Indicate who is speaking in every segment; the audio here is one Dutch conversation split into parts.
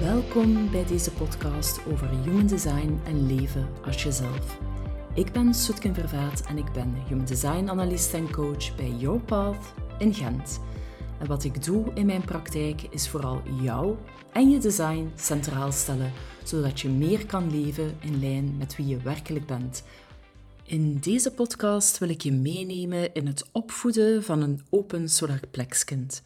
Speaker 1: Welkom bij deze podcast over human design en leven als jezelf. Ik ben Soetken Vervaat en ik ben human design analyst en coach bij Your Path in Gent. En wat ik doe in mijn praktijk is vooral jou en je design centraal stellen, zodat je meer kan leven in lijn met wie je werkelijk bent. In deze podcast wil ik je meenemen in het opvoeden van een open solarplexkind.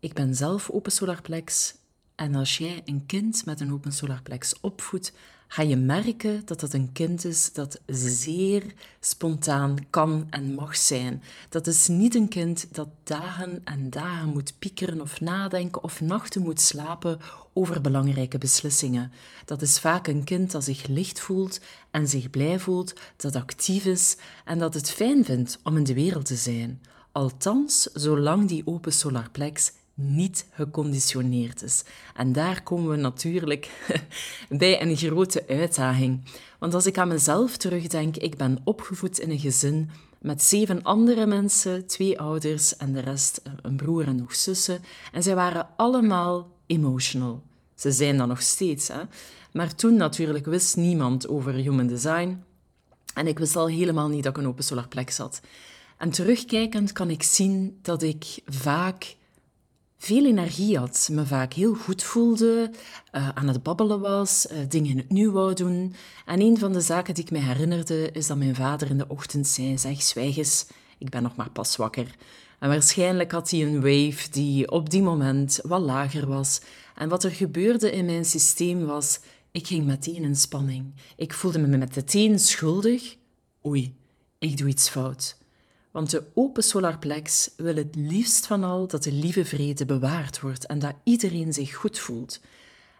Speaker 1: Ik ben zelf open solarplex en als jij een kind met een open solarplex opvoedt, ga je merken dat het een kind is dat zeer spontaan kan en mag zijn. Dat is niet een kind dat dagen en dagen moet piekeren of nadenken of nachten moet slapen over belangrijke beslissingen. Dat is vaak een kind dat zich licht voelt en zich blij voelt, dat actief is en dat het fijn vindt om in de wereld te zijn. Althans, zolang die open solarplex niet geconditioneerd is. En daar komen we natuurlijk bij een grote uitdaging. Want als ik aan mezelf terugdenk, ik ben opgevoed in een gezin met zeven andere mensen, twee ouders en de rest eh, een broer en nog zussen. En zij waren allemaal emotional. Ze zijn dat nog steeds. Hè? Maar toen natuurlijk wist niemand over human design. En ik wist al helemaal niet dat ik een open solarplex had. En terugkijkend kan ik zien dat ik vaak veel energie had, me vaak heel goed voelde, uh, aan het babbelen was, uh, dingen in het nu wou doen. En een van de zaken die ik me herinnerde is dat mijn vader in de ochtend zei: Zeg, zwijg eens, ik ben nog maar pas wakker. En waarschijnlijk had hij een wave die op die moment wat lager was. En wat er gebeurde in mijn systeem was: ik ging meteen in spanning. Ik voelde me meteen schuldig. Oei, ik doe iets fout. Want de open solarplex wil het liefst van al dat de lieve vrede bewaard wordt en dat iedereen zich goed voelt.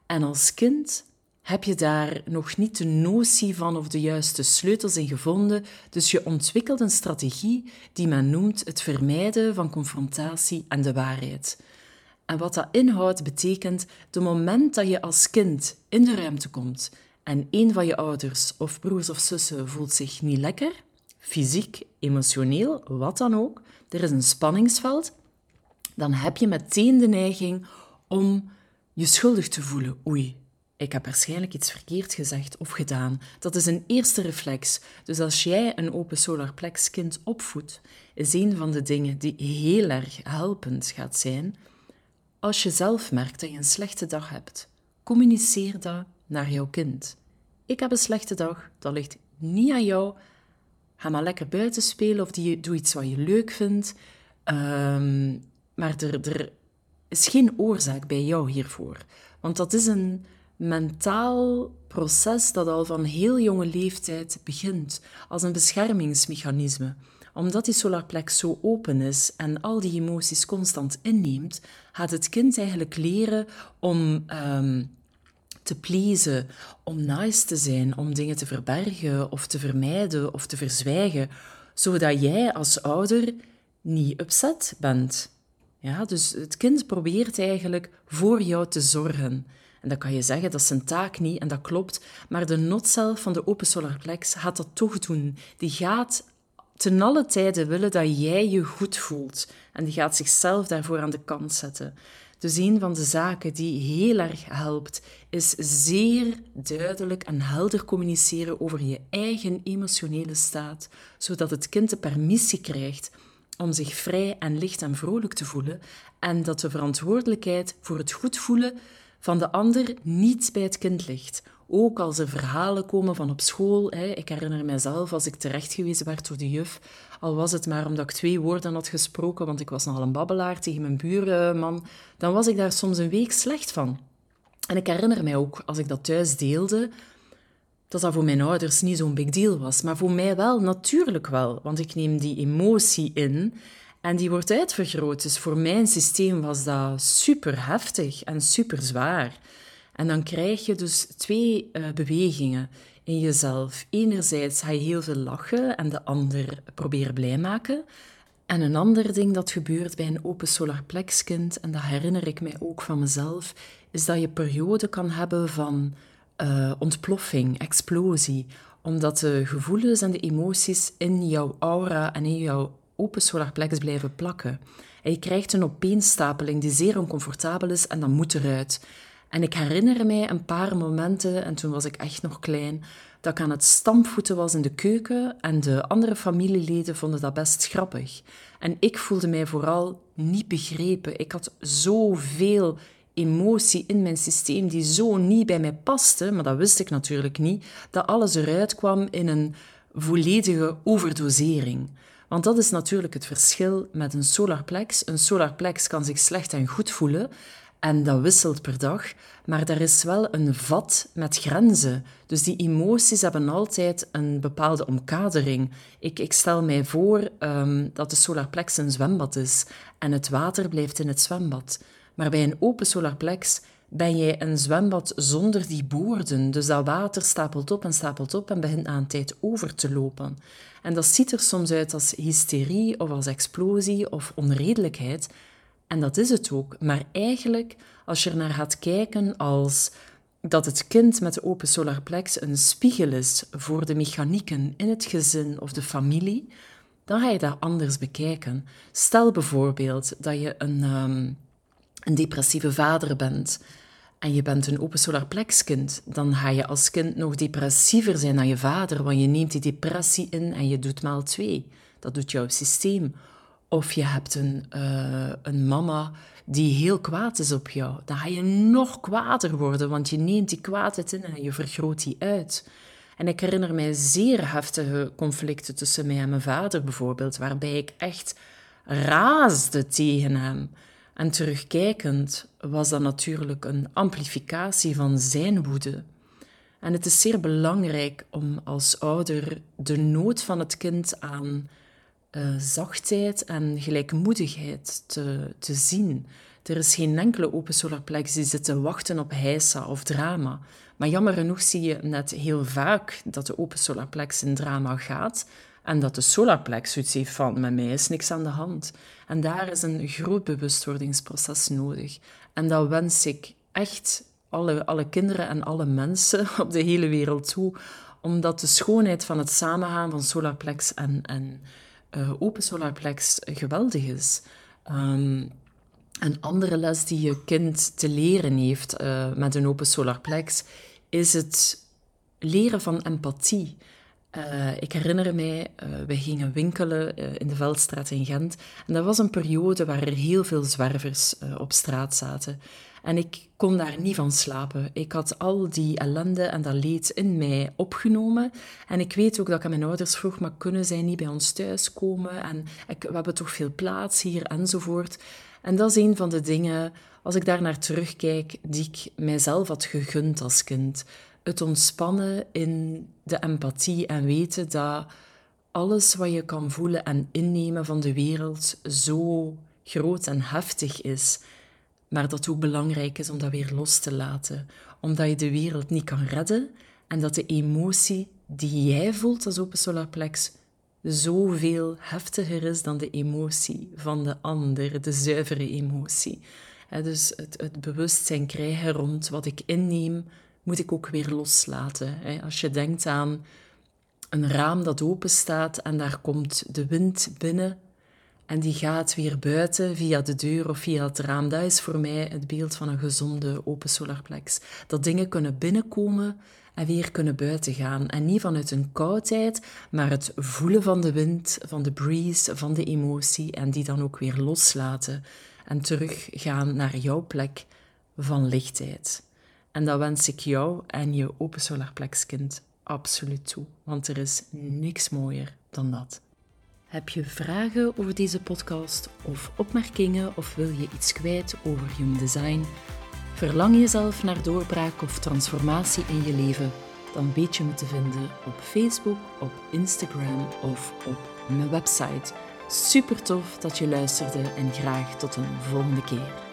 Speaker 1: En als kind heb je daar nog niet de notie van of de juiste sleutels in gevonden, dus je ontwikkelt een strategie die men noemt het vermijden van confrontatie en de waarheid. En wat dat inhoudt, betekent de moment dat je als kind in de ruimte komt en een van je ouders of broers of zussen voelt zich niet lekker, fysiek, emotioneel, wat dan ook, er is een spanningsveld, dan heb je meteen de neiging om je schuldig te voelen. Oei, ik heb waarschijnlijk iets verkeerd gezegd of gedaan. Dat is een eerste reflex. Dus als jij een open solarplex kind opvoedt, is een van de dingen die heel erg helpend gaat zijn. Als je zelf merkt dat je een slechte dag hebt, communiceer dat naar jouw kind. Ik heb een slechte dag, dat ligt niet aan jou, Ga maar lekker buiten spelen of die, doe iets wat je leuk vindt. Ehm, maar er, er is geen oorzaak bij jou hiervoor. Want dat is een mentaal proces dat al van heel jonge leeftijd begint, als een beschermingsmechanisme. Omdat die solarplek zo open is en al die emoties constant inneemt, gaat het kind eigenlijk leren om um, te pleasen, om nice te zijn, om dingen te verbergen of te vermijden of te verzwijgen, zodat jij als ouder niet upset bent. Ja, dus het kind probeert eigenlijk voor jou te zorgen. En dan kan je zeggen, dat is zijn taak niet, en dat klopt, maar de notcel van de open solarplex gaat dat toch doen. Die gaat ten alle tijde willen dat jij je goed voelt. En die gaat zichzelf daarvoor aan de kant zetten. Dus een van de zaken die heel erg helpt, is zeer duidelijk en helder communiceren over je eigen emotionele staat, zodat het kind de permissie krijgt om zich vrij en licht en vrolijk te voelen en dat de verantwoordelijkheid voor het goed voelen van de ander niet bij het kind ligt. Ook als er verhalen komen van op school. Hè. Ik herinner mijzelf als ik terechtgewezen werd door de juf, al was het maar omdat ik twee woorden had gesproken, want ik was nogal een babbelaar tegen mijn buurman, dan was ik daar soms een week slecht van. En ik herinner mij ook, als ik dat thuis deelde, dat dat voor mijn ouders niet zo'n big deal was. Maar voor mij wel, natuurlijk wel. Want ik neem die emotie in en die wordt uitvergroot. Dus voor mijn systeem was dat super heftig en super zwaar. En dan krijg je dus twee uh, bewegingen in jezelf. Enerzijds ga je heel veel lachen en de ander proberen blij maken. En een ander ding dat gebeurt bij een open solarplexkind, en dat herinner ik mij ook van mezelf, is dat je periode kan hebben van uh, ontploffing, explosie, omdat de gevoelens en de emoties in jouw aura en in jouw open solarplex blijven plakken. En je krijgt een opeenstapeling die zeer oncomfortabel is en dat moet eruit. En ik herinner mij een paar momenten, en toen was ik echt nog klein, dat ik aan het stampvoeten was in de keuken en de andere familieleden vonden dat best grappig. En ik voelde mij vooral niet begrepen. Ik had zoveel emotie in mijn systeem die zo niet bij mij paste, maar dat wist ik natuurlijk niet, dat alles eruit kwam in een volledige overdosering. Want dat is natuurlijk het verschil met een solarplex. Een solarplex kan zich slecht en goed voelen en dat wisselt per dag, maar er is wel een vat met grenzen. Dus die emoties hebben altijd een bepaalde omkadering. Ik, ik stel mij voor um, dat de solarplex een zwembad is en het water blijft in het zwembad. Maar bij een open solarplex ben jij een zwembad zonder die boorden. Dus dat water stapelt op en stapelt op en begint aan tijd over te lopen. En dat ziet er soms uit als hysterie of als explosie of onredelijkheid. En dat is het ook. Maar eigenlijk, als je er naar gaat kijken als dat het kind met de open solarplex een spiegel is voor de mechanieken in het gezin of de familie, dan ga je dat anders bekijken. Stel bijvoorbeeld dat je een, um, een depressieve vader bent en je bent een open solarplexkind, dan ga je als kind nog depressiever zijn dan je vader, want je neemt die depressie in en je doet maal twee. Dat doet jouw systeem. Of je hebt een, uh, een mama die heel kwaad is op jou. Dan ga je nog kwader worden, want je neemt die kwaadheid in en je vergroot die uit. En ik herinner mij zeer heftige conflicten tussen mij en mijn vader bijvoorbeeld, waarbij ik echt raasde tegen hem. En terugkijkend was dat natuurlijk een amplificatie van zijn woede. En het is zeer belangrijk om als ouder de nood van het kind aan uh, zachtheid en gelijkmoedigheid te, te zien. Er is geen enkele open solarplex die zit te wachten op heisa of drama. Maar jammer genoeg zie je net heel vaak dat de open solarplex in drama gaat en dat de solarplex zoiets heeft van met mij is niks aan de hand. En daar is een groot bewustwordingsproces nodig. En dat wens ik echt alle, alle kinderen en alle mensen op de hele wereld toe, omdat de schoonheid van het samengaan van solarplex en, en uh, open solarplex geweldig is. Um, een andere les die je kind te leren heeft uh, met een open solarplex is het leren van empathie. Uh, ik herinner mij, uh, we gingen winkelen uh, in de Veldstraat in Gent. En dat was een periode waar er heel veel zwervers op straat zaten. En ik kon daar niet van slapen. Ik had al die ellende en dat leed in mij opgenomen. En ik weet ook dat ik aan mijn ouders vroeg, maar kunnen zij niet bij ons thuiskomen? En ik, we hebben toch veel plaats hier enzovoort. En dat is een van de dingen, als ik daar naar terugkijk, die ik mijzelf had gegund als kind. Het ontspannen in de empathie en weten dat alles wat je kan voelen en innemen van de wereld zo groot en heftig is maar dat ook belangrijk is om dat weer los te laten, omdat je de wereld niet kan redden en dat de emotie die jij voelt als open solarplex zoveel heftiger is dan de emotie van de ander, de zuivere emotie. dus het, het bewustzijn krijgen rond wat ik inneem, moet ik ook weer loslaten. Als je denkt aan een raam dat open staat en daar komt de wind binnen, en die gaat weer buiten via de deur of via het raam. Dat is voor mij het beeld van een gezonde open solarplex. Dat dingen kunnen binnenkomen en weer kunnen buiten gaan. En niet vanuit een koudheid, maar het voelen van de wind, van de breeze, van de emotie en die dan ook weer loslaten en teruggaan naar jouw plek van lichtheid. En dat wens ik jou en je open solarplexkind absoluut toe, want er is niks mooier dan dat. Heb je vragen over deze podcast of opmerkingen of wil je iets kwijt over human design? Verlang je zelf naar doorbraak of transformatie in je leven? Dan weet je me te vinden op Facebook, op Instagram of op mijn website. Super tof dat je luisterde en graag tot een volgende keer.